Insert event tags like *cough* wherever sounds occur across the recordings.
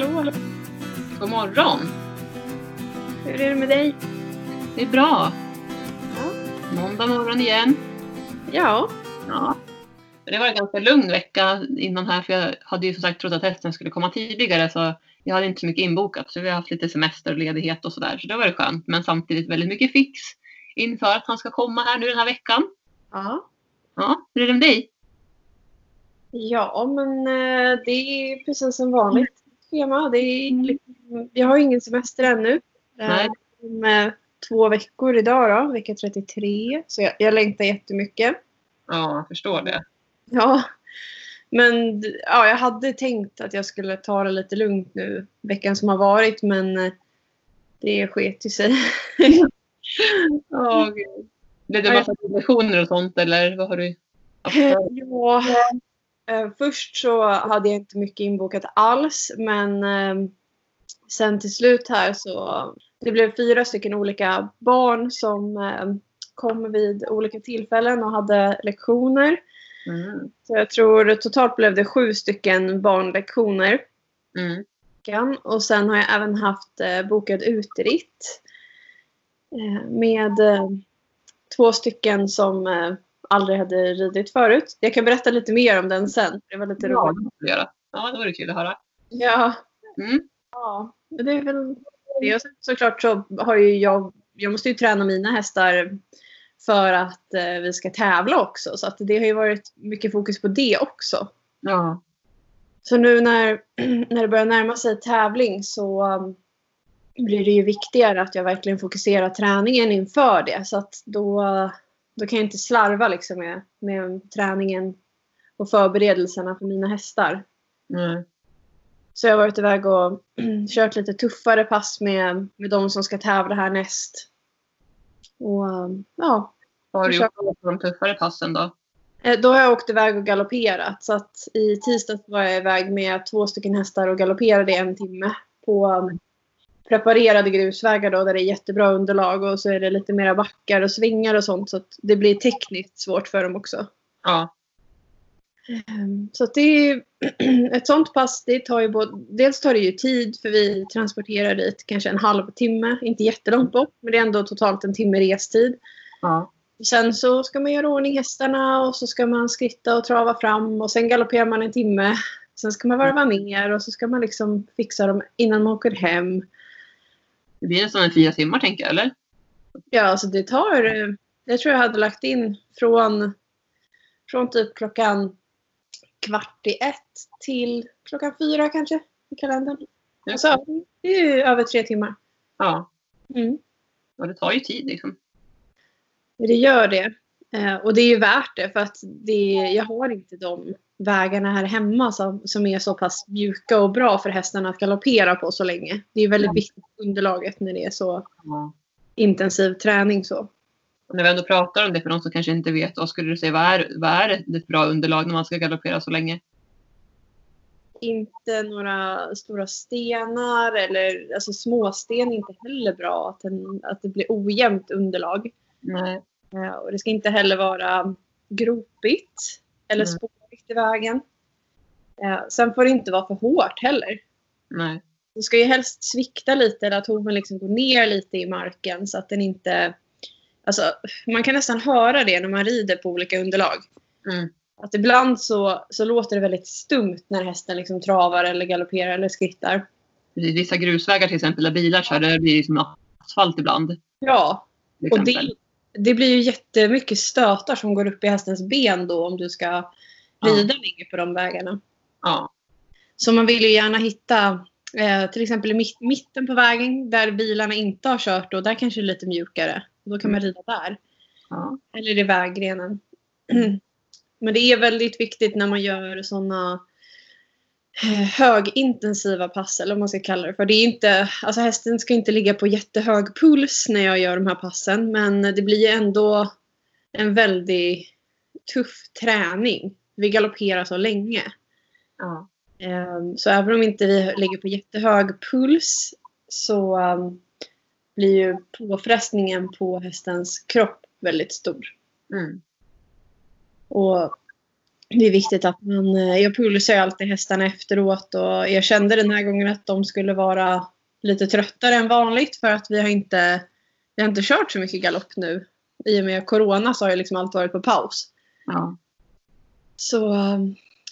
Hallå, hallå. God morgon! Hur är det med dig? Det är bra. Ja. Måndag morgon igen. Ja. Ja. Det var en ganska lugn vecka innan här för jag hade ju som sagt trott att hästen skulle komma tidigare så jag hade inte så mycket inbokat så vi har haft lite semester och ledighet och sådär så det var det skönt men samtidigt väldigt mycket fix inför att han ska komma här nu den här veckan. Ja. Ja, hur är det med dig? Ja, men eh, det är precis som vanligt schema. Det är, liksom- jag har ingen semester ännu. Nej. Eh, Om eh, två veckor idag då, vecka 33. Så jag, jag längtar jättemycket. Ja, jag förstår det. Ja. Men ja, jag hade tänkt att jag skulle ta det lite lugnt nu veckan som har varit men eh, det sket ju sig. *laughs* Ja, gud. Blev det massa lektioner och sånt eller vad har du *laughs* Ja, först så hade jag inte mycket inbokat alls men eh, sen till slut här så det blev fyra stycken olika barn som eh, kom vid olika tillfällen och hade lektioner. Mm. Så jag tror totalt blev det sju stycken barnlektioner. Mm. Och sen har jag även haft eh, bokad uteritt. Eh, med eh, två stycken som eh, aldrig hade ridit förut. Jag kan berätta lite mer om den sen. Det var lite Ja, roligt. det göra. Ja, det var det kul att höra. Ja. Mm. ja, det är väl det. Och sen såklart så har ju jag, jag måste ju träna mina hästar för att eh, vi ska tävla också. Så att det har ju varit mycket fokus på det också. Ja. Så nu när, *clears throat* när det börjar närma sig tävling så um, blir det ju viktigare att jag verkligen fokuserar träningen inför det. Så att då, då kan jag inte slarva liksom med, med träningen och förberedelserna för mina hästar. Mm. Så jag har varit iväg och *clears throat* kört lite tuffare pass med, med de som ska tävla härnäst. Och ja, Vad har du gjort på de tuffare passen då? Eh, Då har jag åkt iväg och galopperat. Så att i tisdags var jag iväg med två stycken hästar och galopperade en timme på preparerade grusvägar då, där det är jättebra underlag och så är det lite mera backar och svingar och sånt så att det blir tekniskt svårt för dem också. Ja. Ehm, Så att det är *clears throat* ett sånt pass, det tar ju både, dels tar det ju tid för vi transporterar dit kanske en halvtimme, inte jättelångt bort, men det är ändå totalt en timme restid. Ja. Sen så ska man göra ordning hästarna och så ska man skritta och trava fram och sen galopperar man en timme. Sen ska man varva ner och så ska man liksom fixa dem innan man åker hem. Det blir nästan en fyra timmar tänker jag, eller? Ja, alltså det tar... eh, Jag tror jag hade lagt in från, från typ klockan kvart i ett till klockan fyra kanske i kalendern. Ja. Alltså, det är ju över tre timmar. Ja. Mm. Och det tar ju tid liksom. Det gör det. Eh, och det är ju värt det för att det, jag har inte de vägarna här hemma som, som är så pass mjuka och bra för hästarna att galoppera på så länge. Det är väldigt Ja. viktigt underlaget när det är så Ja. intensiv träning så. Och när vi ändå pratar om det för de som kanske inte vet, vad skulle du säga, vad är, vad är ett bra underlag när man ska galoppera så länge? Inte några stora stenar eller alltså småsten är inte heller bra. Att, den, att det blir ojämnt underlag. Nej. Eh, och det ska inte heller vara gropigt eller Mm. I vägen. Eh, sen får det inte vara för hårt heller. Nej. Det ska ju helst svikta lite eller att hoven liksom går ner lite i marken så att den inte... Alltså, man kan nästan höra det när man rider på olika underlag. Mm. Att ibland så, så låter det väldigt stumt när hästen liksom travar eller galopperar eller skrittar. Precis, Vissa grusvägar till exempel där bilar kör, där blir det som asfalt ibland. Ja, och det, det blir ju jättemycket stötar som går upp i hästens ben då om du ska Ja. rida länge på de vägarna. Ja. Så man vill ju gärna hitta eh, till exempel i mitt, mitten på vägen där bilarna inte har kört och där kanske det är lite mjukare. Då kan man rida där. Ja. Eller i vägrenen. *clears throat* Men det är väldigt viktigt när man gör sådana högintensiva pass eller vad man ska kalla det för. Det är inte, alltså hästen ska inte ligga på jättehög puls när jag gör de här passen men det blir ändå en väldigt tuff träning. Vi galopperar så länge. Ja. Ehm, Så även om inte vi ligger på jättehög puls så ehm, blir ju påfrestningen på hästens kropp väldigt stor. Mm. Och det är viktigt att man, eh, jag pulsar ju alltid hästarna efteråt och jag kände den här gången att de skulle vara lite tröttare än vanligt för att vi har inte, vi har inte kört så mycket galopp nu. I och med corona så har ju liksom allt varit på paus. Ja. Så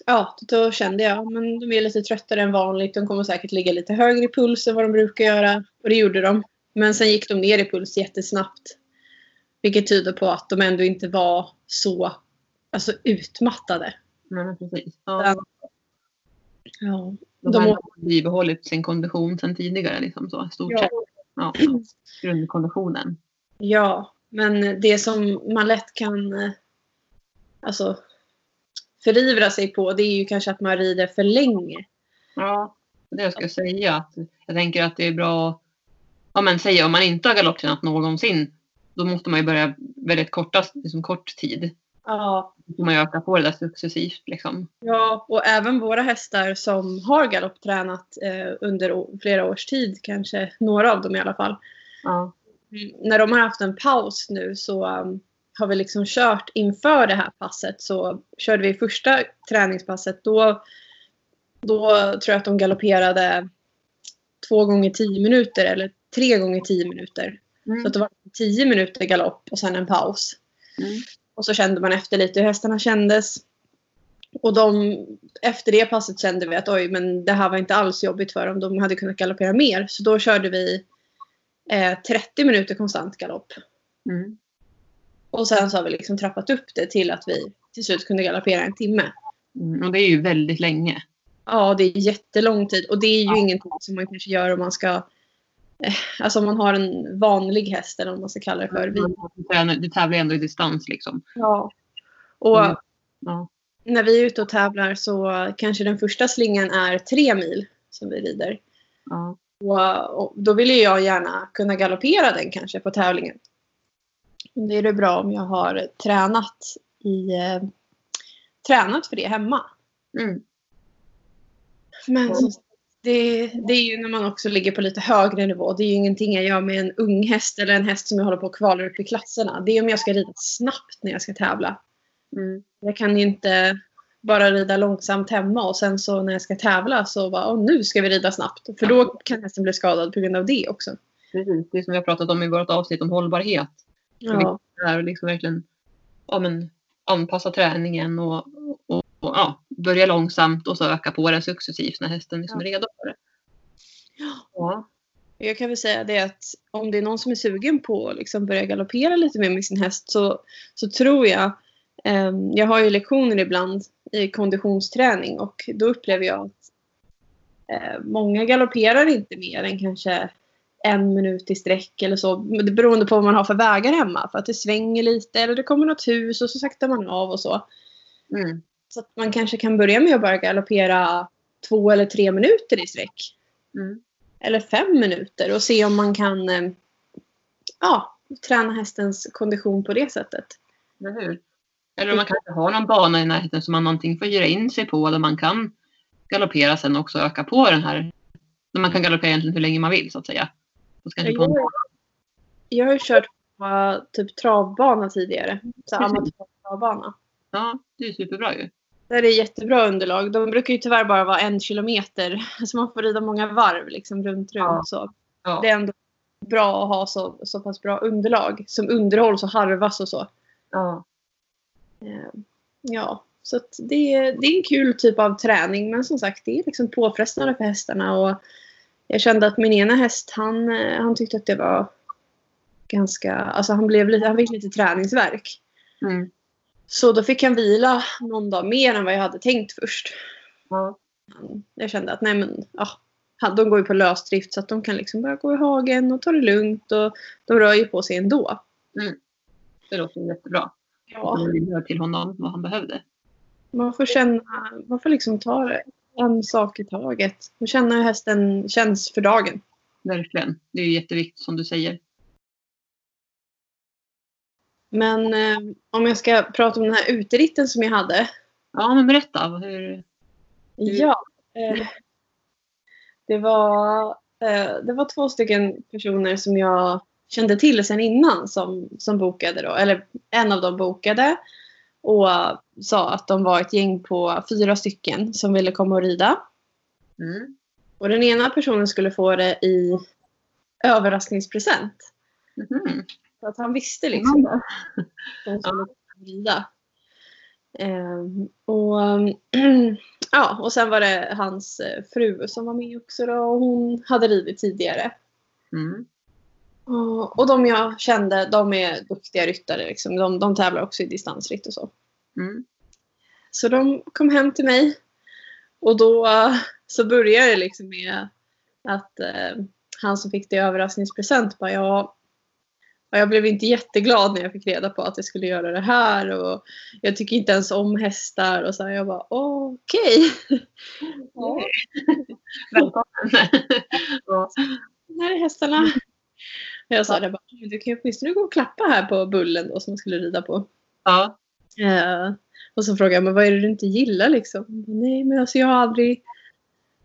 ja, då kände jag men de är lite tröttare än vanligt. De kommer säkert ligga lite högre i puls än vad de brukar göra. Och det gjorde de. Men sen gick de ner i puls jättesnabbt. Vilket tyder på att de ändå inte var så alltså, utmattade. Nej, precis. Ja. Ja. De, De har bibehållit sin kondition sedan tidigare. Liksom så, stort Ja. sett. Ja. Grundkonditionen. Ja, men det som man lätt kan eh, alltså, förivra sig på det är ju kanske att man rider för länge. Ja, det jag skulle säga. Att jag tänker att det är bra. Ja, men säga om man inte har galopptränat någonsin. Då måste man ju börja väldigt korta, liksom kort tid. Ja, Då får man ju öka på det där successivt. Liksom. ja, och även våra hästar som har galopptränat eh, under flera års tid, kanske några av dem i alla fall. Ja. När de har haft en paus nu så um, har vi liksom kört inför det här passet. Så körde vi första träningspasset då, då tror jag att de galopperade två gånger tio minuter eller tre gånger tio minuter. Mm. Så att det var tio minuter galopp och sen en paus. Mm. Och så kände man efter lite hur hästarna kändes. Och de, efter det passet kände vi att oj, men det här var inte alls jobbigt för dem. De hade kunnat galoppera mer. Så då körde vi eh, 30 minuter konstant galopp. Mm. Och sen så har vi liksom trappat upp det till att vi till slut kunde galoppera en timme. Mm. Och det är ju väldigt länge. Ja, det är jättelång tid. Och det är ju ingenting som man kanske gör om man ska... Eh, alltså om man har en vanlig häst eller vad man ska kalla det för. Vi, Du tränar- Du tävlar ändå i distans liksom. ja. Och Mm. Ja. när vi är ute och tävlar så kanske den första slingan är tre mil som vi rider. Ja. Och, och då vill ju jag gärna kunna galoppera den kanske på tävlingen. Det är det bra om jag har tränat, i, eh, tränat för det hemma. Mm. Men sagt, det, det är ju när man också ligger på lite högre nivå. Det är ju ingenting jag gör med en ung häst eller en häst som jag håller på att kvala upp i klasserna. Det är om jag ska rida snabbt när jag ska tävla. Mm. Jag kan ju inte bara rida långsamt hemma och sen så när jag ska tävla så bara Åh, nu ska vi rida snabbt. För då kan hästen bli skadad på grund av det också. Precis. Det som vi har pratat om i vårt avsnitt om hållbarhet. Ja, Det är liksom verkligen ja, men, anpassa träningen och, och, och ja, börja långsamt och så öka på det successivt när hästen liksom är redo för det. Ja. jag kan väl säga det att om det är någon som är sugen på att liksom börja galoppera lite mer med sin häst så, så tror jag ehm, jag har ju lektioner ibland i konditionsträning och då upplever jag att eh, många galopperar inte mer än kanske en minut i sträck eller så. Beroende på vad man har för vägar hemma. För att det svänger lite eller det kommer något hus och så saktar man av och så. Mm. Så att man kanske kan börja med att bara galoppera två eller tre minuter i sträck. Mm. Eller fem minuter och se om man kan eh, ja, träna hästens kondition på det sättet. Eller hur? Eller om man kanske har någon bana i närheten som man någonting får hyra in sig på där man kan galoppera sen också öka på den här. Där man kan galoppera egentligen hur länge man vill så att säga. Kanske på en, Jag, har ju kört på typ travbana tidigare. Så amatörtravbana. ja, det är superbra ju. Där är jättebra underlag. De brukar ju tyvärr bara vara en kilometer. Så man får rida många varv liksom runt, runt. Ja. Så Ja. det är ändå bra att ha så, så pass bra underlag. Som underhålls och harvas och så. Ja. Eh, Ja, så det, är- det är en kul typ av träning. Men som sagt, det är liksom påfrestande för hästarna. Och jag kände att min ena häst, han, eh, han tyckte att det var ganska... Alltså han, blev lite, han fick lite träningsverk. Mm. Så då fick han vila någon dag mer än vad jag hade tänkt först. Ja. Jag kände att nej men, ja, de går ju på lösdrift så att de kan liksom bara gå i hagen och ta det lugnt. Och de rör ju på sig ändå. Det låter jättebra. Ja. Det till honom vad han behövde. Man får känna, man får liksom ta det en sak i taget. Och känna hur hästen känns för dagen. Verkligen. Det är ju jätteviktigt som du säger. Men eh, om jag ska prata om den här uteritten som jag hade. Ja, men berätta. Hur... Ja. Eh, det, var, eh, det var två stycken personer som jag kände till sedan innan som, som bokade då. Eller en av dem bokade. Och sa att de var ett gäng på fyra stycken som ville komma och rida. Mm. Och den ena personen skulle få det i överraskningspresent. Mhm. Så att han visste liksom att de skulle rida. Ehm, och, *clears throat* ja, och sen var det hans eh, fru som var med också då, och hon hade ridit tidigare. Mm. Och, de jag kände, de är duktiga ryttare. Liksom. De, de tävlar också i distansritt och så. Mm. Så de kom hem till mig. Och då så började det liksom med att eh, han som fick det i överraskningspresent bara ja, ja, jag blev inte jätteglad när jag fick reda på att jag skulle göra det här och jag tycker inte ens om hästar och så här, jag bara okej. Ja, *laughs* Välkommen. *laughs* Ja. här är hästarna. Jag sa det bara, du kan ju åtminstone gå och klappa här på bullen då som man skulle rida på. ja. Eh, och så frågade jag, men vad är det du inte gillar liksom? Nej, men alltså jag har aldrig,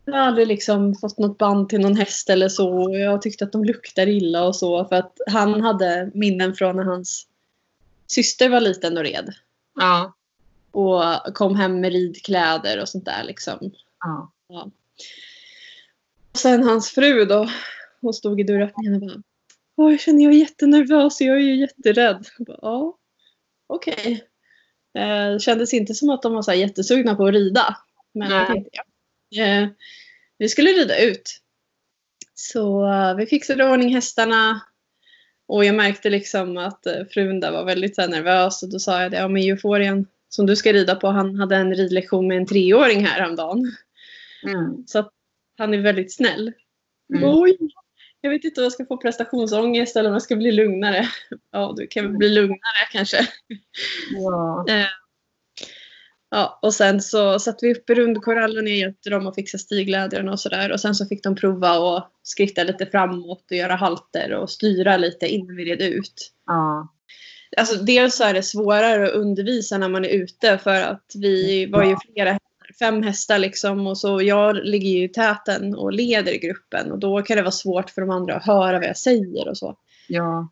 jag har aldrig liksom fått något band till någon häst eller så. Jag tyckte att de luktar illa och så. För att han hade minnen från när hans syster var liten och red. Ja. Och kom hem med ridkläder och sånt där liksom. Ja. Och sen hans fru då. Hon stod i dörröppningen och bara. Åh, jag känner jag är jättenervös och jag är ju jätterädd. Bara, ja, okej. Eh, kändes inte som att de var så jättesugna på att rida. Men Nej. jag tänkte, ja. Eh, vi skulle rida ut. Så eh, vi fixade ordning hästarna. Och jag märkte liksom att eh, frun där var väldigt här, nervös. Och då sa jag det, ja men euforien som du ska rida på, han hade en ridlektion med en treåring här häromdagen. Mm. Så att han är väldigt snäll. Mm. Oj, jag vet inte om jag ska få prestationsångest eller om jag ska bli lugnare. Ja, du kan väl bli lugnare kanske. Ja. Ja, och sen så satte vi upp rundkorallen. Jag hjälpte dem att fixa stiglädren och sådär. Och sen så fick de prova att skritta lite framåt och göra halter och styra lite innan vi red ut. Ja. Alltså dels så är det svårare att undervisa när man är ute för att vi var ju flera fem hästar liksom och så jag ligger ju i täten och leder gruppen och då kan det vara svårt för de andra att höra vad jag säger och så. Ja.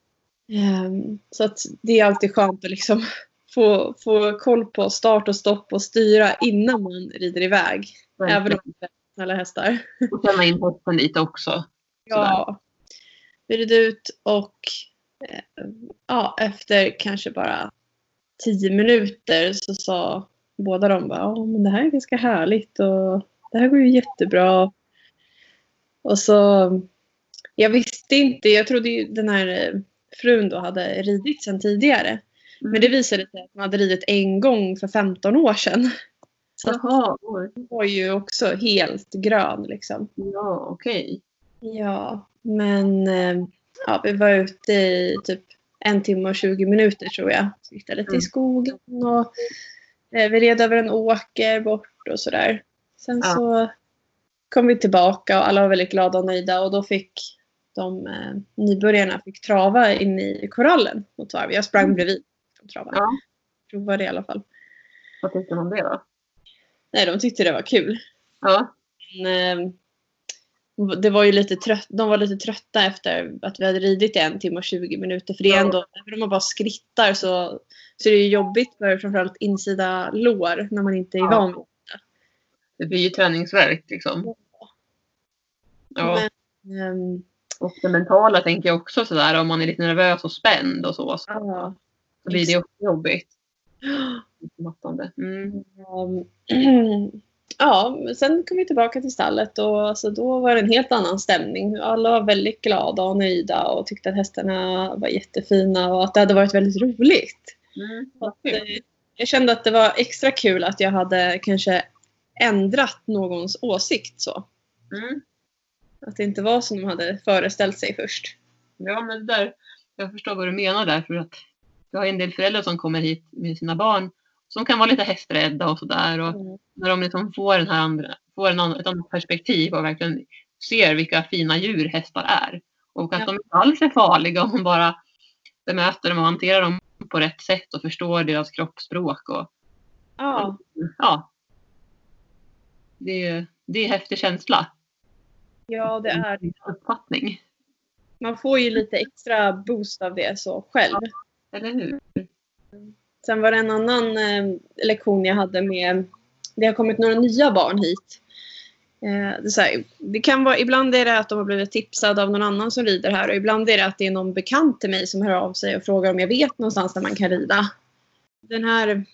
Ehm, så att det är alltid skönt att liksom *laughs* få, få koll på start och stopp och styra innan man rider iväg. Även om det är snälla hästar. Och känna in hästen lite också. Ja. Vi red ut och eh, ja, efter kanske bara tio minuter så sa båda de bara, ja men det här är ganska härligt och det här går ju jättebra. Och så, jag visste inte, jag trodde ju den här eh, frun då hade ridit sedan tidigare. Men det visade sig att hon hade ridit en gång för 15 år sedan. Så Jaha, hon var ju också helt grön liksom. Ja, okej. Ja, men eh, ja, vi var ute i typ en timme och 20 minuter tror jag. Så det lite Mm. i skogen och vi red över en åker bort och sådär. Sen Ja. så kom vi tillbaka och alla var väldigt glada och nöjda och då fick de eh, nybörjarna fick trava in i korallen mot varv. Jag sprang Mm. bredvid. De travade. Ja. Provade i alla fall. Vad tyckte man om det då? Nej, de tyckte det var kul. Ja. Men, eh, det var ju lite trött, de var lite trötta efter att vi hade ridit i en timme och 20 minuter. För det är ändå, även om man bara skrittar så, så är det ju jobbigt för framförallt insida lår när man inte är Ja. van vid Det blir ju träningsvärk liksom. Ja. Men, ehm, Och det mentala tänker jag också sådär om man är lite nervös och spänd och så. Så ja. blir det också jobbigt. *gasps* Utmattande. Mm. *clears throat* Ja, sen kom vi tillbaka till stallet och alltså, då var det en helt annan stämning. Alla var väldigt glada och nöjda och tyckte att hästarna var jättefina och att det hade varit väldigt roligt. Mm. Att, eh, jag kände att det var extra kul att jag hade kanske ändrat någons åsikt så. Mm. Att det inte var som de hade föreställt sig först. Ja, men där, jag förstår vad du menar där. För att vi har en del föräldrar som kommer hit med sina barn som kan vara lite hästrädda och sådär. Och Mm. när de liksom får, den här andra, får en annan, ett annat perspektiv och verkligen ser vilka fina djur hästar är. Och att Ja. de inte alls är farliga om man bara bemöter dem och hanterar dem på rätt sätt och förstår deras kroppsspråk. Och, Ja, ja. Det är, det är en häftig känsla. ja, det är det. Uppfattning. Man får ju lite extra boost av det så själv. Eller hur? Sen var det en annan eh, lektion jag hade med, det har kommit några nya barn hit. Eh, det, är här, det, kan vara, ibland är det att de har blivit tipsade av någon annan som rider här och ibland är det att det är någon bekant till mig som hör av sig och frågar om jag vet någonstans där man kan rida. Den här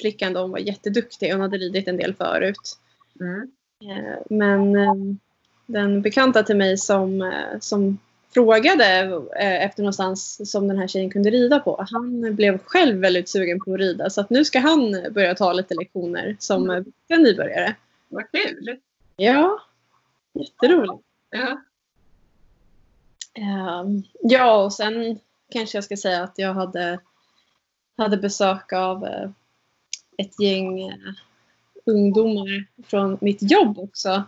flickan då, var jätteduktig. Hon hade ridit en del förut. Mm. Eh, men eh, den bekanta till mig som, eh, som frågade efter någonstans som den här tjejen kunde rida på. Han blev själv väldigt sugen på att rida så att nu ska han börja ta lite lektioner som mm. nybörjare. Vad kul! Ja, jätteroligt. Ja. Um, ja, och sen kanske jag ska säga att jag hade, hade besök av uh, ett gäng uh, ungdomar från mitt jobb också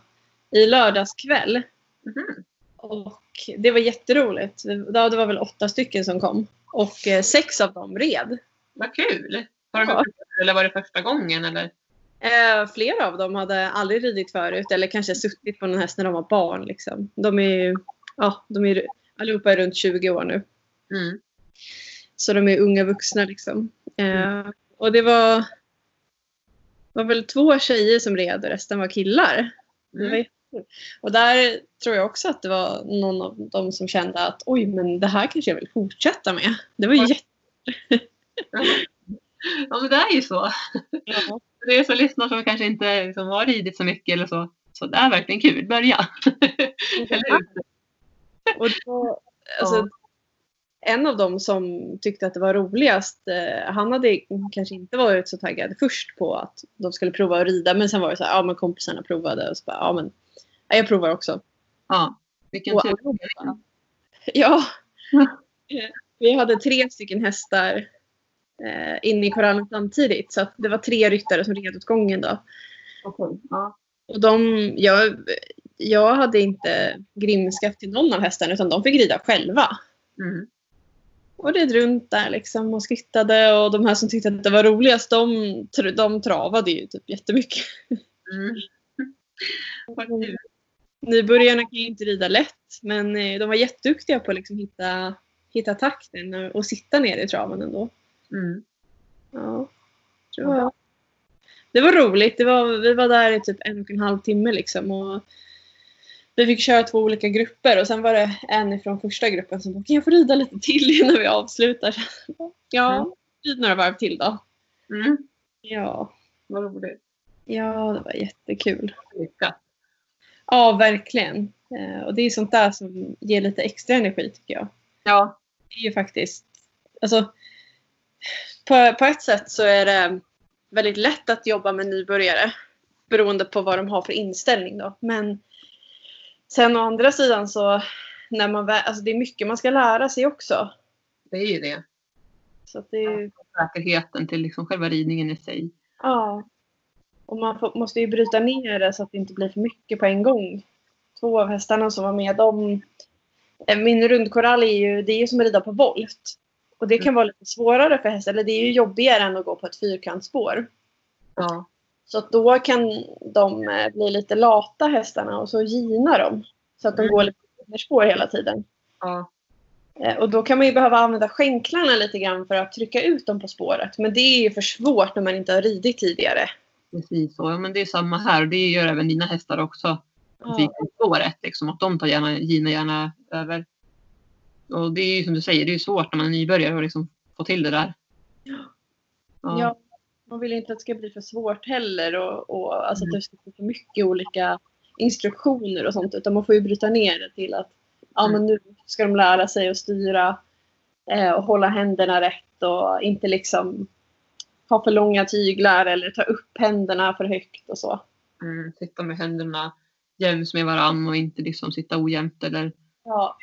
i lördagskväll. Mm. Och det var jätteroligt. Det var väl åtta stycken som kom. Och uh, sex av dem red. Vad kul! Var det, ja. eller var det första gången? Eller? Eh, flera av dem hade aldrig ridit förut eller kanske suttit på en häst när de var barn. Liksom. De är ja, de är allihopa är runt 20 år nu. Mm. Så de är unga vuxna liksom. Eh, och det var, var väl två tjejer som red och resten var killar. Mm. Var och där tror jag också att det var någon av dem som kände att oj, men det här kanske jag vill fortsätta med. Det var ju jätte... *laughs* ja, men det är ju så. Ja det är så lyssnar som kanske inte liksom, har ridit så mycket eller så. Så det är verkligen kul. Börja! *laughs* och då, alltså, ja. En av dem som tyckte att det var roligast, eh, han hade kanske inte varit så taggad först på att de skulle prova att rida. Men sen var det så här, ja men kompisarna provade och så bara, ja men ja, jag provar också. Ja, vilken tur. Ja. *laughs* Vi hade tre stycken hästar eh, inne i korallen samtidigt. Så det var tre ryttare som red åt gången då. Okay. Ja. Och de, jag, jag hade inte grimskaft till någon av hästarna utan de fick rida själva. Mm. Och red runt där liksom och skrittade och de här som tyckte att det var roligast de, de travade ju typ jättemycket. Mm. *laughs* Nybörjarna kan ju inte rida lätt men eh, de var jätteduktiga på att liksom hitta, hitta takten och sitta ner i traven ändå. Mm. Ja. Det var, det var roligt. Det var, vi var där i typ en och en halv timme liksom. Och vi fick köra två olika grupper och sen var det en från första gruppen som bara, kan jag få rida lite till innan vi avslutar? *laughs* Ja, mm. rid några varv till då. Mm. Ja. Vad roligt. Ja, det var jättekul. Lycka. Ja, verkligen. Eh, och det är sånt där som ger lite extra energi tycker jag. Ja. Det är ju faktiskt, alltså på, på ett sätt så är det väldigt lätt att jobba med nybörjare. Beroende på vad de har för inställning då. Men sen å andra sidan så när man alltså det är mycket man ska lära sig också. Det är ju det. Så det är... Säkerheten till liksom själva ridningen i sig. Ja. Och man får, måste ju bryta ner det så att det inte blir för mycket på en gång. Två av hästarna som var med, de... Min rundkorall är ju, det är ju som att rida på volt. Och det kan vara lite svårare för hästar, eller det är ju jobbigare än att gå på ett fyrkantsspår. Ja. Så då kan de eh, bli lite lata hästarna och så gina dem. Så att de mm. går lite på spår hela tiden. Ja. Eh, och då kan man ju behöva använda skänklarna lite grann för att trycka ut dem på spåret. Men det är ju för svårt när man inte har ridit tidigare. Precis så. Ja, men det är samma här. och Det gör även dina hästar också. Ja. Spåret, liksom, att de tar gärna, gina gärna över. Och det är ju som du säger, det är svårt när man är nybörjare att liksom få till det där. Ja. ja. man vill inte att det ska bli för svårt heller och, och alltså mm. att det ska bli för mycket olika instruktioner och sånt utan man får ju bryta ner det till att ja, men nu ska de lära sig att styra eh, och hålla händerna rätt och inte liksom ha för långa tyglar eller ta upp händerna för högt och så. Mm, sitta med händerna jäms med varann och inte liksom sitta ojämnt eller ja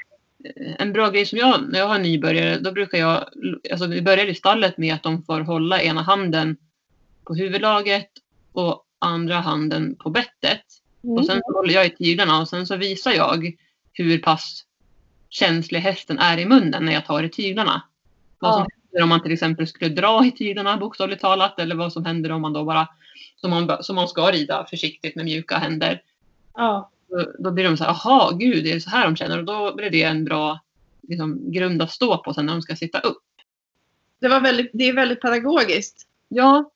en bra grej som jag, när jag har nybörjare, då brukar jag, alltså vi börjar i stallet med att de får hålla ena handen på huvudlaget och andra handen på bettet. Mm. Och sen så håller jag i tyglarna och sen så visar jag hur pass känslig hästen är i munnen när jag tar i tyglarna. Vad som händer om man till exempel skulle dra i tyglarna bokstavligt talat eller vad som händer om man då bara, som man, som man ska rida försiktigt med mjuka händer. Ja då blir de så här, jaha, gud, är det så här de känner? Och då blir det en bra liksom, grund att stå på sen när de ska sitta upp. det, var väldigt, det är väldigt pedagogiskt. Ja.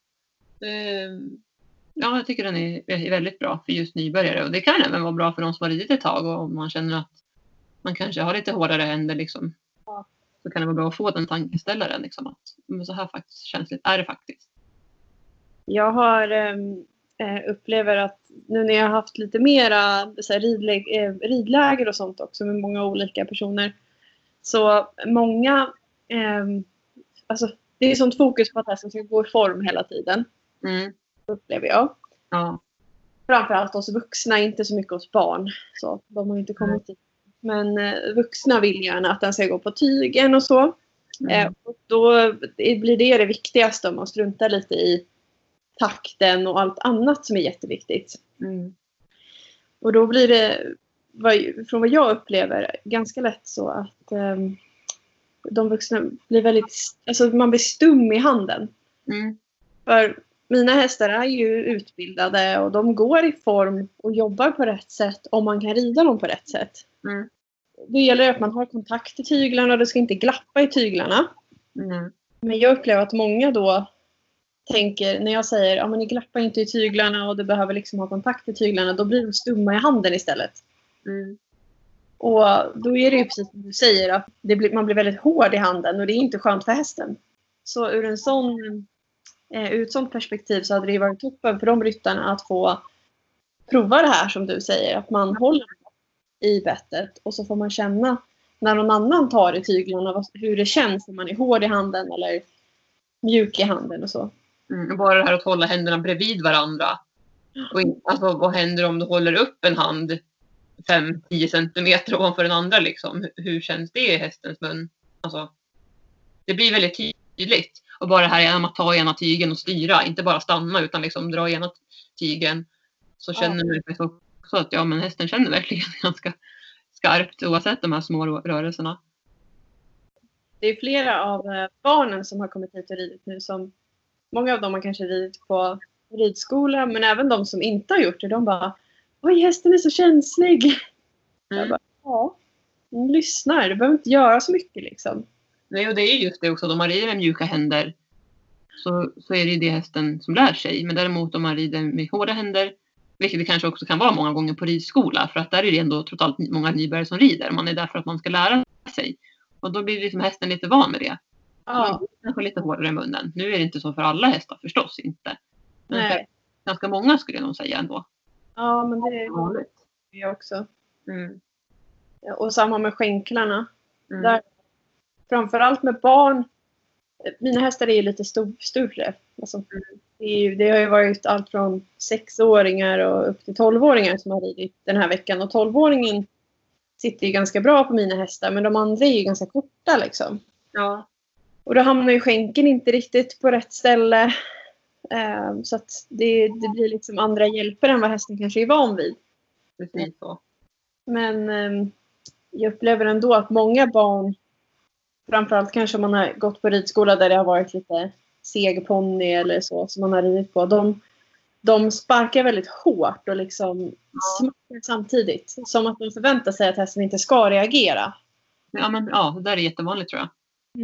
Eh, ja, jag tycker den är, är väldigt bra för just nybörjare. Och det kan även vara bra för de som har ridit ett tag och om man känner att man kanske har lite hårdare händer. Liksom. Så kan det vara bra att få den tankeställaren. Liksom, att men så här faktiskt känsligt är det faktiskt. Jag har ehm, eh, upplever att nu när jag har haft lite mera här, ridlä eh, ridläger och sånt också med många olika personer. Så många, ehm, alltså det är sånt fokus på att hästen ska gå i form hela tiden. Mm. Upplever jag. Ja. Framförallt hos vuxna, inte så mycket hos barn. Så de har inte kommit dit. Men eh, vuxna vill gärna att den ska gå på tygen och så. Eh, Mm. och då blir det det viktigaste om man struntar lite i takten och allt annat som är jätteviktigt. Mm. Och då blir det, från vad jag upplever, ganska lätt så att ehm, de vuxna blir väldigt, alltså man blir stum i handen. Mm. För mina hästar är ju utbildade och de går i form och jobbar på rätt sätt om man kan rida dem på rätt sätt. Mm. Då gäller det att man har kontakt i tyglarna och det ska inte glappa i tyglarna. Mm. Men jag upplever att många då tänker, när jag säger att ja, ni glappar inte i tyglarna och du behöver liksom ha kontakt i tyglarna, då blir de stumma i handen istället. Mm. Och då är det ju precis som du säger, att det blir, man blir väldigt hård i handen och det är inte skönt för hästen. Så ur, en sån, eh, ur ett sånt perspektiv så hade det varit toppen för de ryttarna att få prova det här som du säger, att man håller i bettet och så får man känna när någon annan tar i tyglarna hur det känns om man är hård i handen eller mjuk i handen och så. Mm. Bara det här att hålla händerna bredvid varandra. Och alltså, vad händer om du håller upp en hand 5-10 centimeter ovanför den andra? Liksom? Hur, känns det i hästens mun? Alltså, det blir väldigt tydligt. Och bara det här genom att ta ena tygen och styra, inte bara stanna utan liksom dra ena tygen. Så Ja. känner man faktiskt också att ja, men hästen känner verkligen *laughs* ganska skarpt oavsett de här små rö- rörelserna. Det är flera av eh, barnen som har kommit hit och ridit nu som många av dem har kanske ridit på ridskola men även de som inte har gjort det. De bara Oj hästen är så känslig. *laughs* Mm. bara, ja, den lyssnar. Du behöver inte göra så mycket liksom. Nej, och det är just det också. Om man rider med mjuka händer så, så är det ju det hästen som lär sig. Men däremot om man rider med hårda händer, vilket det kanske också kan vara många gånger på ridskola, för att där är det ändå trots allt många nybörjare som rider. Man är där för att man ska lära sig. Och då blir liksom hästen lite van med det. Ja, kanske lite hårdare i munnen. Nu är det inte så för alla hästar förstås inte. Men nej. ganska många skulle jag nog säga ändå. ja men det är Vanligt. jag också. Mm. Och samma med skänklarna. Mm. Där, framförallt med barn. Mina hästar är ju lite stor, större. Alltså, det, är ju, det har ju varit allt från sexåringar och upp till tolvåringar som har ridit den här veckan. Och tolvåringen sitter ju ganska bra på mina hästar men de andra är ju ganska korta liksom. Ja. Och då hamnar ju skänken inte riktigt på rätt ställe. Eh, så att det, det blir liksom andra hjälper än vad hästen kanske är van vid. Precis så. Men eh, jag upplever ändå att många barn, framförallt kanske om man har gått på ridskola där det har varit lite seg ponny eller så som man har ridit på. De, de sparkar väldigt hårt och liksom smackar samtidigt. Som att de förväntar sig att hästen inte ska reagera. Ja, men, ja, det där är jättevanligt tror jag.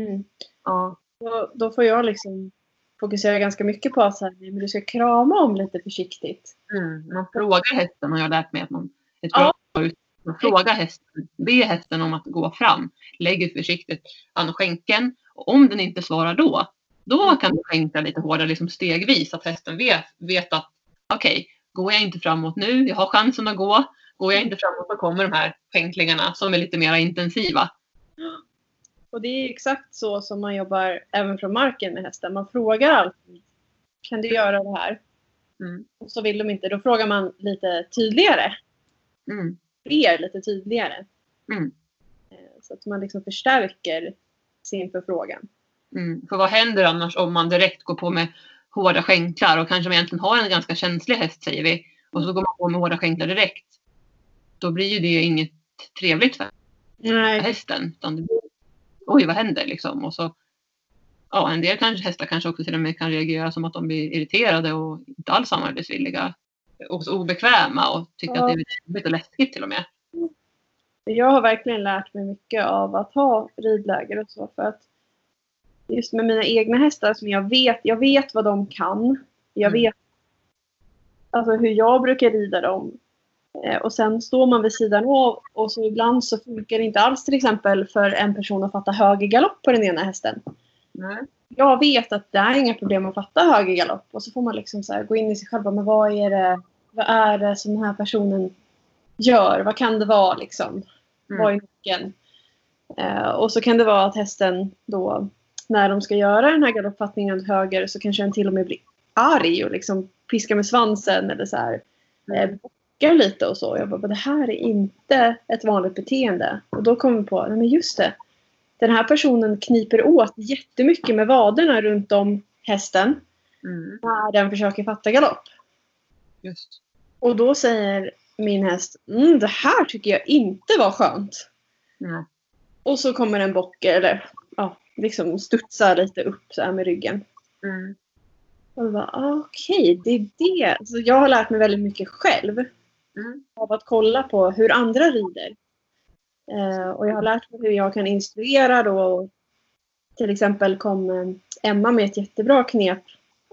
Mm. Ja. Då, då får jag liksom fokusera ganska mycket på att så här, men du ska krama om lite försiktigt. Mm. Man frågar hästen har jag lärt mig att man ett Ja. bra ut. Man frågar hästen, be hästen om att gå fram. Lägger försiktigt an skänken. Och om den inte svarar då, då kan du skänka lite hårdare liksom stegvis. Att hästen vet, vet att okej, går jag inte framåt nu, jag har chansen att gå. Går jag inte framåt så kommer de här skänklingarna som är lite mer intensiva. Och det är exakt så som man jobbar även från marken med hästen. Man frågar alltid. Kan du göra det här? Mm. Och så vill de inte. Då frågar man lite tydligare. Mm. Fler lite tydligare. Mm. Eh, Så att man liksom förstärker sin förfrågan. Mm. För vad händer annars om man direkt går på med hårda skänklar och kanske man egentligen har en ganska känslig häst säger vi och så går man på med hårda skänklar direkt. Då blir ju det inget trevligt för Nej. hästen. Utan det blir, Oj, vad händer liksom? Och så, ja, en del kanske, hästar kanske också till och med kan reagera som att de blir irriterade och inte alls samarbetsvilliga. Och obekväma och tycker Ja. att det är lite jobbigt och läskigt till och med. Jag har verkligen lärt mig mycket av att ha ridläger och så. För att just med mina egna hästar som jag vet, jag vet vad de kan. Jag Mm. vet alltså hur jag brukar rida dem. Eh, Och sen står man vid sidan av och så ibland så funkar det inte alls till exempel för en person att fatta höger galopp på den ena hästen. Nej. Jag vet att det är inga problem att fatta höger galopp och så får man liksom så gå in i sig själv. Men vad är det, vad är det som den här personen gör? Vad kan det vara liksom? Mm. Vad är nyckeln? Eh, och så kan det vara att hästen då när de ska göra den här galoppfattningen åt höger så kanske den till och med blir arg och liksom piskar med svansen eller så här eh, bockar lite och så. Jag bara, det här är inte ett vanligt beteende. Och då kommer vi på, nej men just det. Den här personen kniper åt jättemycket med vaderna runt om hästen Mm. när den försöker fatta galopp. Just. Och då säger min häst, mm, det här tycker jag inte var skönt. Nej. Och så kommer en bock eller ja, liksom studsar lite upp så här med ryggen. Mm. Och jag bara, ah, okej, det är det. Så jag har lärt mig väldigt mycket själv Mm. av att kolla på hur andra rider. Eh, och jag har lärt mig hur jag kan instruera då. Till exempel kom eh, Emma med ett jättebra knep.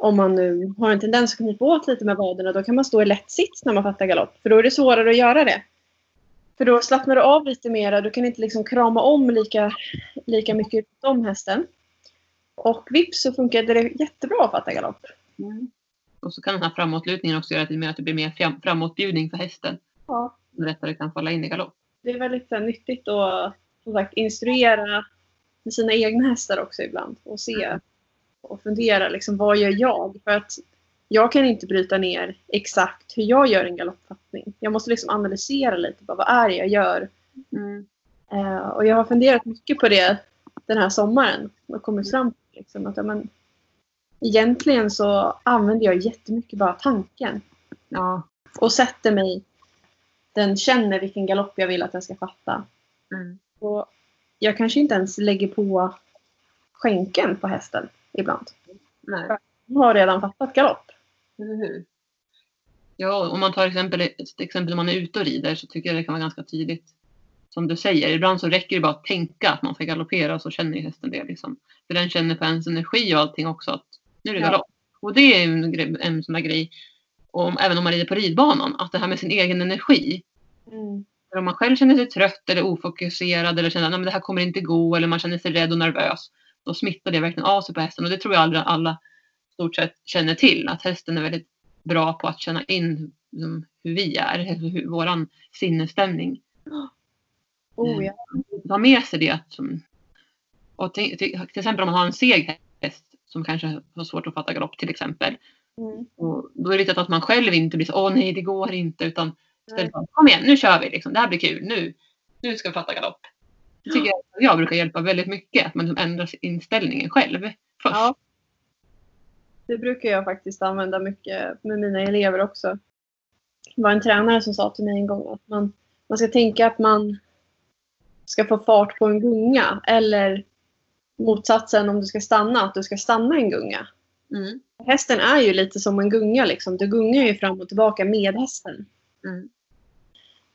Om man nu har en tendens att knipa åt lite med vaderna, då kan man stå i lätt sits när man fattar galopp. För då är det svårare att göra det. För då slappnar du av lite mera. Du kan inte liksom krama om lika, lika mycket om hästen. Och vips så funkade det jättebra att fatta galopp. Mm. Och så kan den här framåtlutningen också göra att det, att det blir mer fram- framåtbjudning för hästen. Ja. Den lättare kan falla in i galopp. det är väldigt här, nyttigt att som sagt, instruera sina egna hästar också ibland. Och se och fundera liksom, vad gör jag? För att jag kan inte bryta ner exakt hur jag gör en galoppfattning. Jag måste liksom analysera lite. Bara, vad är det jag gör? Mm. Eh, och jag har funderat mycket på det den här sommaren. Och kommit fram till liksom, att ja, men, egentligen så använder jag jättemycket bara tanken. Ja. Och sätter mig. Den känner vilken galopp jag vill att den ska fatta. Mm. Och jag kanske inte ens lägger på skänken på hästen ibland. Nej. Den har redan fattat galopp. Hur? Ja, om man tar exempel, ett exempel när man är ute och rider så tycker jag det kan vara ganska tydligt. Som du säger, ibland så räcker det bara att tänka att man ska galoppera och så känner ju hästen det. Liksom. För den känner på ens energi och allting också att nu är det Ja. galopp. Och det är en, en sån där grej, om, även om man rider på ridbanan, att det här med sin egen energi. För om man själv känner sig trött eller ofokuserad eller känner att det här kommer inte gå eller man känner sig rädd och nervös. Då smittar det verkligen av sig på hästen och det tror jag alla, alla stort sett känner till. Att hästen är väldigt bra på att känna in liksom, hur vi är, hur, våran sinnesstämning. Oh, ja. Ta med sig det. att, Som, och till, till, till exempel om man har en seg häst som kanske har svårt att fatta galopp till exempel. Mm. Och då är det viktigt att man själv inte blir så åh nej det går inte utan istället bara, kom igen nu kör vi liksom, det här blir kul, nu, nu ska vi fatta galopp. Tycker jag, jag brukar hjälpa väldigt mycket, att man liksom ändrar inställningen själv först. Ja. Det brukar jag faktiskt använda mycket med mina elever också. Det var en tränare som sa till mig en gång att man, man ska tänka att man ska få fart på en gunga. Eller motsatsen om du ska stanna, att du ska stanna en gunga. Mm. Hästen är ju lite som en gunga. Liksom. Du gungar ju fram och tillbaka med hästen. Mm.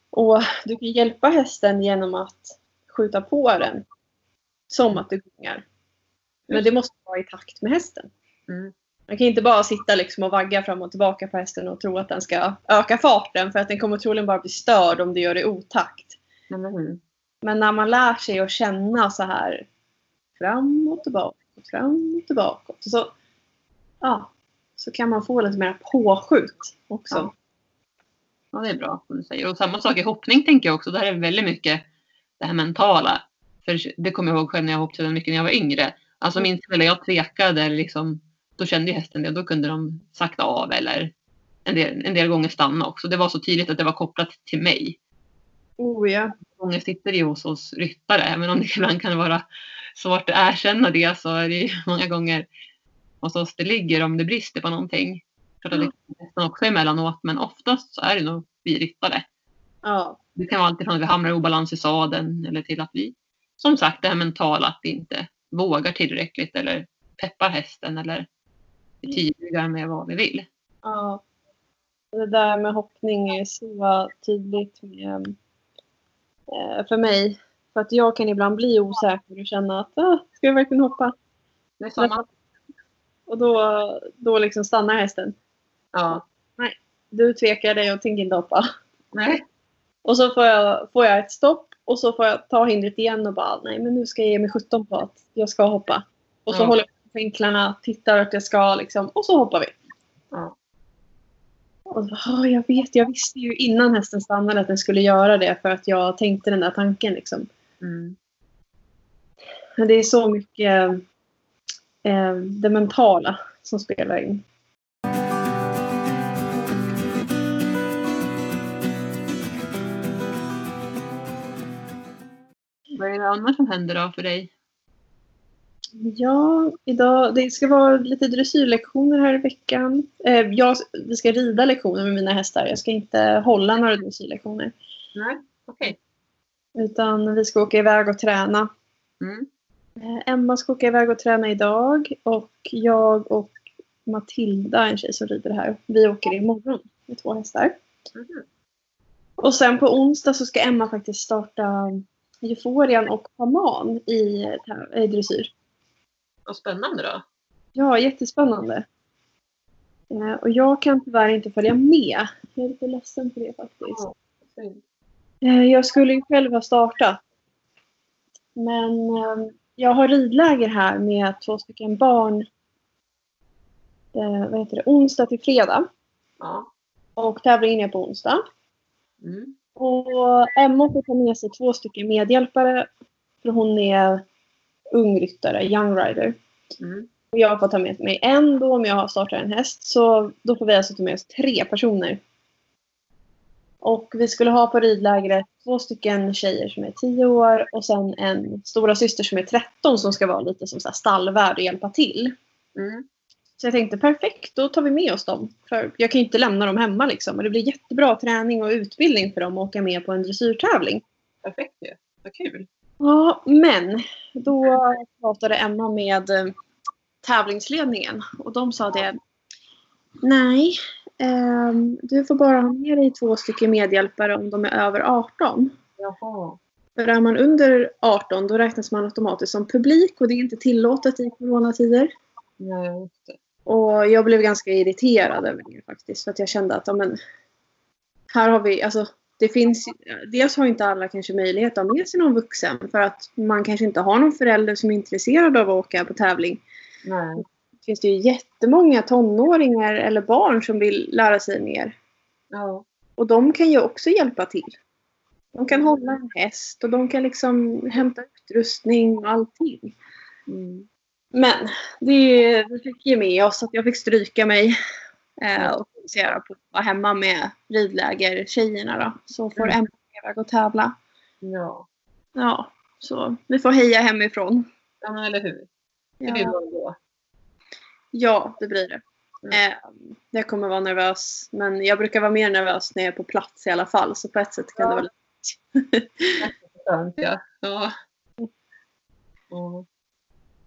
Och du kan hjälpa hästen genom att skjuta på den. Som att du gungar. Men det måste vara i takt med hästen. Mm. Man kan inte bara sitta liksom och vagga fram och tillbaka på hästen och tro att den ska öka farten. För att den kommer troligen bara bli störd om du gör det i otakt. Hur? Men när man lär sig att känna så här fram och tillbaka, fram och tillbaka. Så, ja, så kan man få lite mer påskjut också. Ja. Ja, det är bra som du säger. Och samma sak i hoppning tänker jag också. Där är det väldigt mycket det här mentala. För det kommer jag ihåg själv när jag hoppade mycket när jag var yngre. Alltså minns väl när jag tvekade, liksom, då kände ju hästen det. Då kunde de sakta av eller en del, en del gånger stanna också. Det var så tydligt att det var kopplat till mig. Oh ja. Många sitter ju hos oss ryttare. Även om det ibland kan vara svårt att erkänna det så är det ju *laughs* många gånger hos oss det ligger om det brister på någonting. Klart att det kan också emellanåt men oftast så är det nog vi ryttare. ja. Det kan vara alltid från att vi hamnar i obalans i sadeln eller till att vi som sagt det här mentala att vi inte vågar tillräckligt eller peppar hästen eller är tydliga med vad vi vill. Ja. Det där med hoppning är så tydligt med, eh, för mig. För att jag kan ibland bli osäker och känna att ah, ska jag verkligen hoppa? det samma. Och då, då liksom stannar hästen. Ja. Du tvekar dig och tänker inte hoppa. Nej. Och så får jag, får jag ett stopp och så får jag ta hindret igen och bara nej men nu ska jag ge mig 17 på att jag ska hoppa. Och så Ja. håller jag på vinklarna, tittar att jag ska liksom och så hoppar vi. Ja. Och så, "Ah, jag vet, jag visste ju innan hästen stannade att den skulle göra det för att jag tänkte den där tanken liksom. Mm. Men det är så mycket eh, det mentala som spelar in. Vad är det annars som händer då för dig? Ja, idag, det ska vara lite dressyrlektioner här i veckan. Eh, jag, vi ska rida lektioner med mina hästar. Jag ska inte hålla några dressyrlektioner. Nej. Okej. Utan vi ska åka iväg och träna. Mm. Eh, Emma ska åka iväg och träna idag. Och jag och Matilda, en tjej som rider här, vi åker imorgon med två hästar. Mhm. Och sen på onsdag så ska Emma faktiskt starta Euforian och Haman i, i dressyr. Vad spännande då. Ja, jättespännande. Eh, och jag kan tyvärr inte följa med. Jag är lite ledsen för det faktiskt. Eh, jag skulle ju själv ha startat. Men eh, jag har ridläger här med två stycken barn. Vad heter det? Onsdag till fredag. Ja. Och tävlingen är på onsdag. Mm. Och Emma får ta med sig två stycken medhjälpare. För hon är ung ryttare, young rider. Mm. Och jag får ta med mig en då om jag har startat en häst. Så då får vi alltså ta med oss tre personer. Och vi skulle ha på ridlägret två stycken tjejer som är 10 år och sen en stora syster som är 13 som ska vara lite som så här stallvärd och hjälpa till. Mm. Så jag tänkte perfekt, då tar vi med oss dem. För jag kan ju inte lämna dem hemma liksom. Och det blir jättebra träning och utbildning för dem att åka med på en dressyrtävling. Perfekt ju. Vad kul. Ja, men då pratade Emma med eh, tävlingsledningen och de sa det. Nej, ehm, du får bara ha med dig två stycken medhjälpare om de är över 18. Jaha. För är man under 18 då räknas man automatiskt som publik och det är inte tillåtet i coronatider. Ja, just det. Och jag blev ganska irriterad över det faktiskt. För att jag kände att, men. Här har vi, alltså. Det finns, dels har inte alla kanske möjlighet att ha med sig någon vuxen. För att man kanske inte har någon förälder som är intresserad av att åka på tävling. Nej. Det finns det ju jättemånga tonåringar eller barn som vill lära sig mer. Ja. Och de kan ju också hjälpa till. De kan hålla en häst och de kan liksom hämta utrustning och allting. Mm. Men det, vi fick ge med oss att jag fick stryka mig eh, och fokusera på att vara hemma med ridläger-tjejerna då. Så får Mm. Emma iväg och tävla. Ja. Ja, så vi får heja hemifrån. ja, eller hur. Det blir Ja, bra då. ja det blir det. Mm. Eh, jag kommer vara nervös, men jag brukar vara mer nervös när jag är på plats i alla fall. Så på ett sätt kan *laughs* Ja. det vara Skönt ja. Ja. Ja.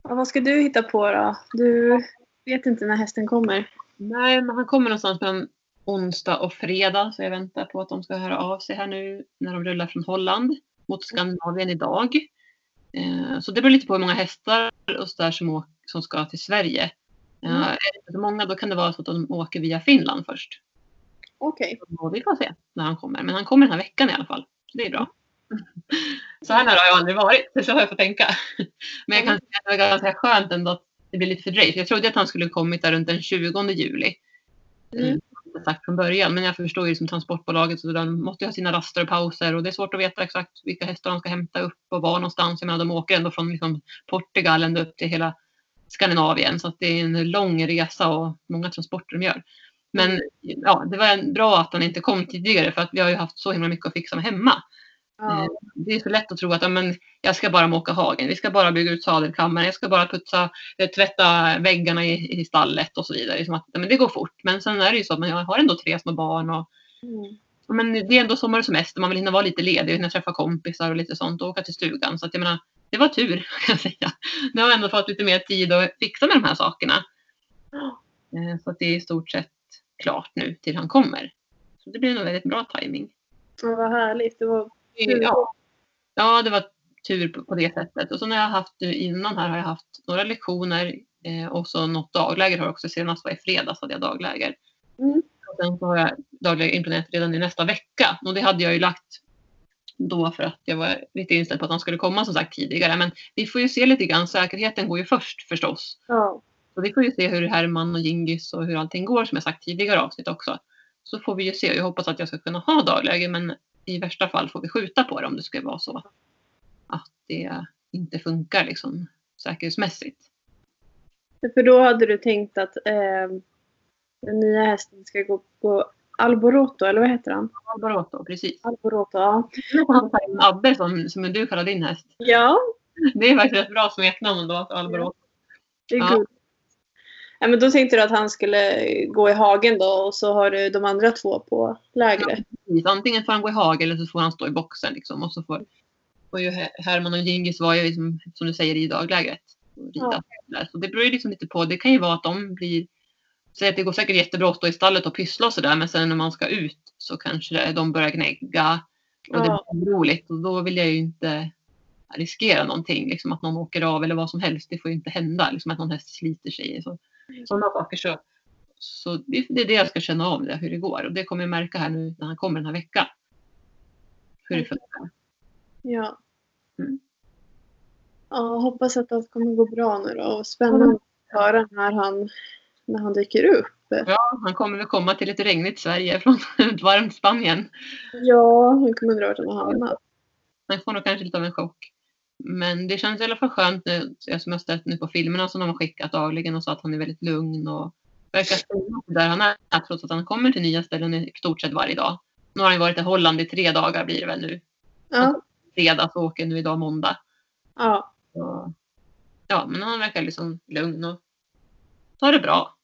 Vad ska du hitta på då? Du vet inte när hästen kommer. Nej, men han kommer någonstans mellan onsdag och fredag. Så jag väntar på att de ska höra av sig här nu när de rullar från Holland mot Skandinavien idag. Eh, så det beror lite på hur många hästar och så där som, som ska till Sverige. Eh, Mm. är det inte många då kan det vara så att de åker via Finland först. Okej. Och vi får se när han kommer. Men han kommer den här veckan i alla fall. Så det är bra. Så här nära har jag aldrig varit. Så har jag fått tänka. Men jag kan säga att det var ganska skönt ändå att det blir lite fördröjt. Jag trodde att han skulle kommit där runt den 20 juli. Mm. Mm. Sagt från början. Men jag förstår ju som transportbolaget så de måste ju ha sina raster och pauser. Och det är svårt att veta exakt vilka hästar de ska hämta upp och var någonstans. Jag menar de åker ändå från liksom Portugal ända upp till hela Skandinavien. Så att det är en lång resa och många transporter de gör. Men ja, det var bra att han inte kom tidigare för att vi har ju haft så himla mycket att fixa med hemma. Ja. Det är så lätt att tro att men, jag ska bara måka hagen, vi ska bara bygga ut sadelkammaren, jag ska bara putsa, eh, tvätta väggarna i, i stallet och så vidare. Liksom att, men det går fort. Men sen är det ju så att man har ändå tre små barn och Mm. men det är ändå sommar och semester, man vill hinna vara lite ledig, hinna träffa kompisar och lite sånt och åka till stugan. Så att jag menar, det var tur *laughs* kan jag säga. Nu har jag ändå fått lite mer tid att fixa med de här sakerna. Eh, Så att det är i stort sett klart nu till han kommer. Så det blir nog väldigt bra timing. Ja, vad härligt. Det var Ja. ja, det var tur på, på det sättet. Och så när jag haft nu innan här har jag haft några lektioner eh, och så något dagläger har jag också. Senast var i fredags hade jag dagläger. Mm. Och sen så har jag dagläger inplanerat redan i nästa vecka. Och det hade jag ju lagt då för att jag var lite inställd på att han skulle komma som sagt tidigare. Men vi får ju se lite grann. Säkerheten går ju först förstås. Ja. Så vi får ju se hur Herman och Gingis och hur allting går som jag sagt tidigare avsnitt också. Så får vi ju se. Jag hoppas att jag ska kunna ha dagläger men i värsta fall får vi skjuta på det om det skulle vara så att det inte funkar liksom säkerhetsmässigt. För då hade du tänkt att eh, den nya hästen ska gå på Alboroto, eller vad heter han? Alboroto, precis. Alboroto, ja. Abbe som, som du kallar din häst. Ja, Det är faktiskt ett bra smeknamn då, Alboroto. det är Ja. Ja, men då tänkte du att han skulle gå i hagen då och så har du de andra två på lägret. Precis. Antingen får han gå i hage eller så får han stå i boxen liksom. Och så får, får ju Her- Herman och Gingis var ju liksom, som du säger i daglägret. Rida där. Så det beror ju liksom lite på. Det kan ju vara att de blir Säg att det går säkert jättebra att stå i stallet och pyssla och sådär men sen när man ska ut så kanske de börjar gnägga och det Ja. blir oroligt och då vill jag ju inte riskera någonting. Liksom att någon åker av eller vad som helst. Det får ju inte hända. Liksom att någon häst sliter sig. Så, sådana saker. Så, så det, det är det jag ska känna av det, hur det går. Och det kommer jag märka här nu när han kommer den här veckan. Hur det funkar. Ja. Mm. Ja, hoppas att allt kommer gå bra nu då. Och spännande att höra när han, när han dyker upp. Ja, han kommer väl komma till ett regnigt Sverige från ett *laughs* varmt Spanien. Ja, han kommer undra vart han har hamnat. Han får nog kanske lite av en chock. Men det känns i alla fall skönt nu, som jag stött nu på filmerna som de har skickat dagligen och så att han är väldigt lugn och verkar stanna där han är trots att han kommer till nya ställen i stort sett varje dag. Nu har han varit i Holland i tre dagar blir det väl nu. Ja, Fredag så åker nu idag måndag. ja. Så, ja, men han verkar liksom lugn och tar det bra.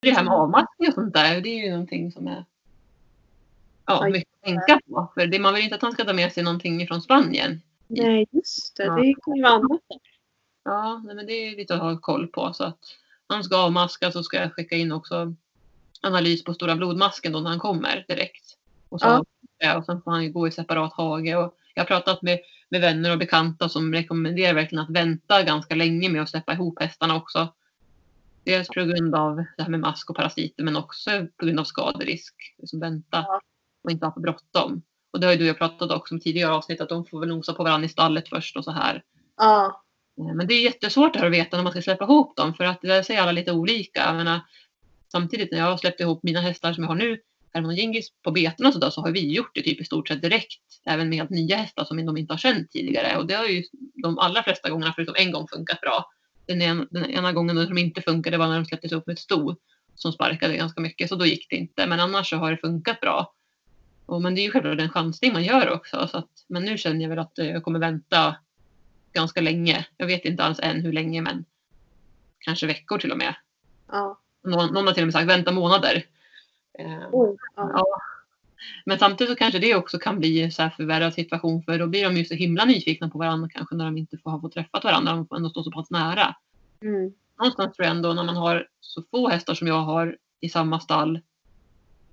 Det här med avmaskning och sånt där, det är ju någonting som är ja, mycket att tänka på. För det, man vill inte att han ska ta med sig någonting från Spanien. Nej, just det. Ja. Det kan ju vara annat. Ja, men det är lite att ha koll på. Så att han ska avmaskas så ska jag skicka in också analys på stora blodmasken då när han kommer direkt. Och, så, ja, och sen får han ju gå i separat hage. Och jag har pratat med, med vänner och bekanta som rekommenderar verkligen att vänta ganska länge med att släppa ihop hästarna också. Dels på grund av det här med mask och parasiter men också på grund av skaderisk. Liksom vänta Ja. och inte ha för bråttom. Och det har ju du och jag pratat också om tidigare avsnitt att de får väl nosa på varandra i stallet först och så här. Ja, Eh, Men det är jättesvårt att veta när man ska släppa ihop dem för att det säger alla lite olika. Jag menar, samtidigt när jag har släppt ihop mina hästar som jag har nu, Herman och Gingis, på beten och sådär så har vi gjort det typ i stort sett direkt. Även med nya hästar som de inte har känt tidigare. Och det har ju de allra flesta gångerna förutom en gång funkat bra. Den ena, den ena gången som inte funkade var när de släpptes upp med ett sto som sparkade ganska mycket så då gick det inte. Men annars så har det funkat bra. Och, men det är ju självklart en chansning man gör också. Så att, men nu känner jag väl att eh, jag kommer vänta ganska länge. Jag vet inte alls än hur länge men kanske veckor till och med. ja. Någon, någon har till och med sagt vänta månader. Eh, Oj, ja. ja. Men samtidigt så kanske det också kan bli en så här förvärrad situation för då blir de ju så himla nyfikna på varandra kanske när de inte får ha fått träffat varandra. De får ändå stå så pass nära. Mm. Någonstans tror jag ändå när man har så få hästar som jag har i samma stall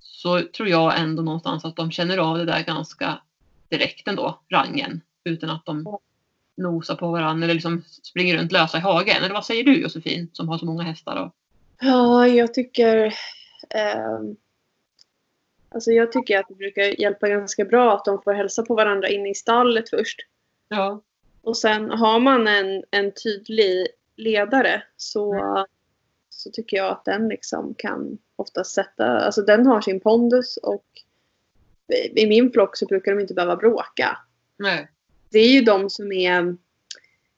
så tror jag ändå någonstans att de känner av det där ganska direkt ändå, rangen. Utan att de nosar på varandra eller liksom springer runt lösa i hagen. Eller vad säger du Josefin som har så många hästar? Då? Ja, jag tycker... ehm, alltså jag tycker att det brukar hjälpa ganska bra att de får hälsa på varandra inne i stallet först. Ja. Och sen har man en, en tydlig ledare så, så tycker jag att den liksom kan ofta sätta... Alltså den har sin pondus och i min flock så brukar de inte behöva bråka. Nej. Det är ju de som är...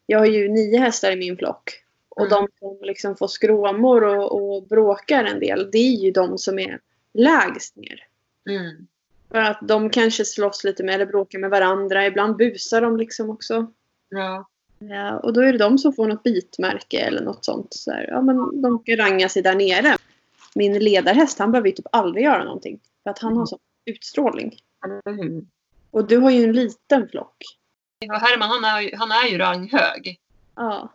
Jag har ju nio hästar i min flock. Och Mm. de som liksom får skråmor och, och bråkar en del, det är ju de som är lägst ner. Mm. För att de kanske slåss lite med eller bråkar med varandra. Ibland busar de liksom också. Ja. Ja, och då är det de som får något bitmärke eller något sånt. Så här, ja, men de ska ranga sig där nere. Min ledarhäst han behöver ju typ aldrig göra någonting. För att han har sån utstrålning. Hur? Och du har ju en liten flock. Och Herman han är, han är ju ranghög. Ja.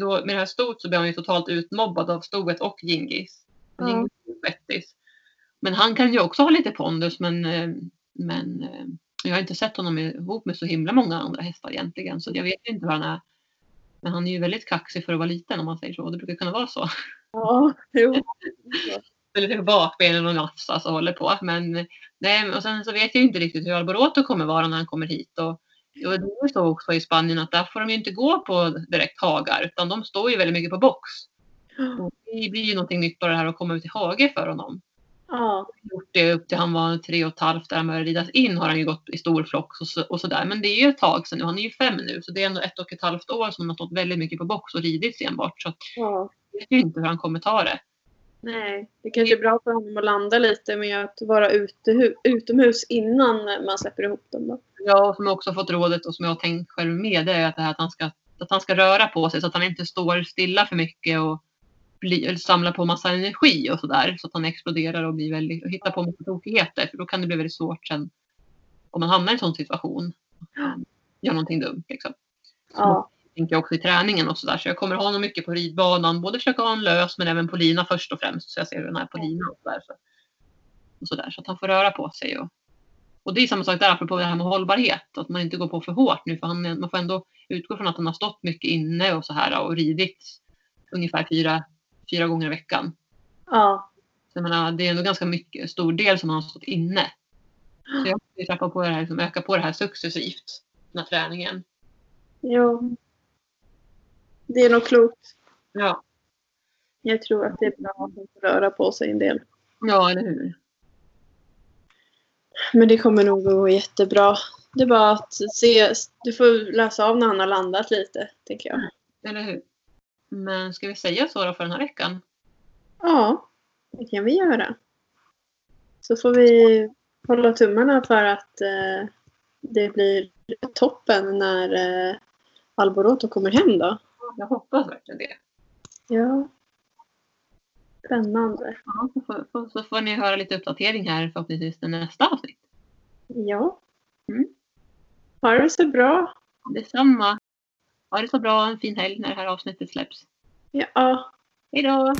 Då, med det här stoet så blev han ju totalt utmobbad av stoet och Gingis. Ja. Gingis Bettis. Men han kan ju också ha lite pondus men, eh, men Jag har inte sett honom ihop med så himla många andra hästar egentligen. Så jag vet inte vad han är. Men han är ju väldigt kaxig för att vara liten om man säger så. Det brukar kunna vara så. Ja, jo. *laughs* Eller på bakbenen och nafsas och håller på. Men nej, och sen så vet jag inte riktigt hur Alboroto kommer vara när han kommer hit. Och, och det är så också i Spanien att där får de ju inte gå på direkt hagar utan de står ju väldigt mycket på box. Och det blir ju någonting nytt bara det här att komma ut i hage för honom. Ja. Gjort det upp till han var tre och ett halvt där han började ridas in har han ju gått i stor flock och, så, och sådär. Men det är ju ett tag sedan nu. Han är ju fem nu så det är ändå ett och ett halvt år som han har stått väldigt mycket på box och ridits enbart. Så att ja. jag vet inte hur han kommer ta det. Nej, det kanske är bra för honom att landa lite med att vara utehu- utomhus innan man släpper ihop dem. Då. Ja, och som jag också fått rådet och som jag har tänkt själv med det är att, det här att, han ska, att han ska röra på sig så att han inte står stilla för mycket och bli, samlar på massa energi och sådär. Så att han exploderar och, blir väldigt, och hittar på massa tokigheter. För då kan det bli väldigt svårt sen om man hamnar i en sån situation. Gör någonting dumt liksom. Ja. tänker jag också i träningen och sådär. Så jag kommer ha honom mycket på ridbanan. Både försöka ha honom lös men även på lina först och främst. Så jag ser hur den är på lina och sådär. Så, och sådär, så att han får röra på sig. Och, och det är samma sak där apropå det här med hållbarhet. Att man inte går på för hårt nu. För han, man får ändå utgå från att han har stått mycket inne och så här och ridit ungefär fyra, fyra gånger i veckan. Ja. Så jag menar, det är ändå ganska mycket, stor del som han har stått inne. Så jag måste trappa på det här, liksom, öka på det här successivt. Den här träningen. Jo. Det är nog klokt. Ja, Jag tror att det är bra att röra på sig en del. ja eller hur. Men det kommer nog att gå jättebra. Det är bara att se. Du får läsa av när han har landat lite, tänker jag. Eller hur? Men ska vi säga så då för den här veckan? Ja, det kan vi göra. Så får vi hålla tummarna för att eh, det blir toppen när eh, Alboroto kommer hem då. Jag hoppas verkligen det. Ja. Spännande. Ja, så, får, så, får ni höra lite uppdatering här förhoppningsvis i nästa avsnitt. Ja. Mm. Ha det så bra. Detsamma. Ha det så bra. En fin helg när det här avsnittet släpps. Ja. Hej då!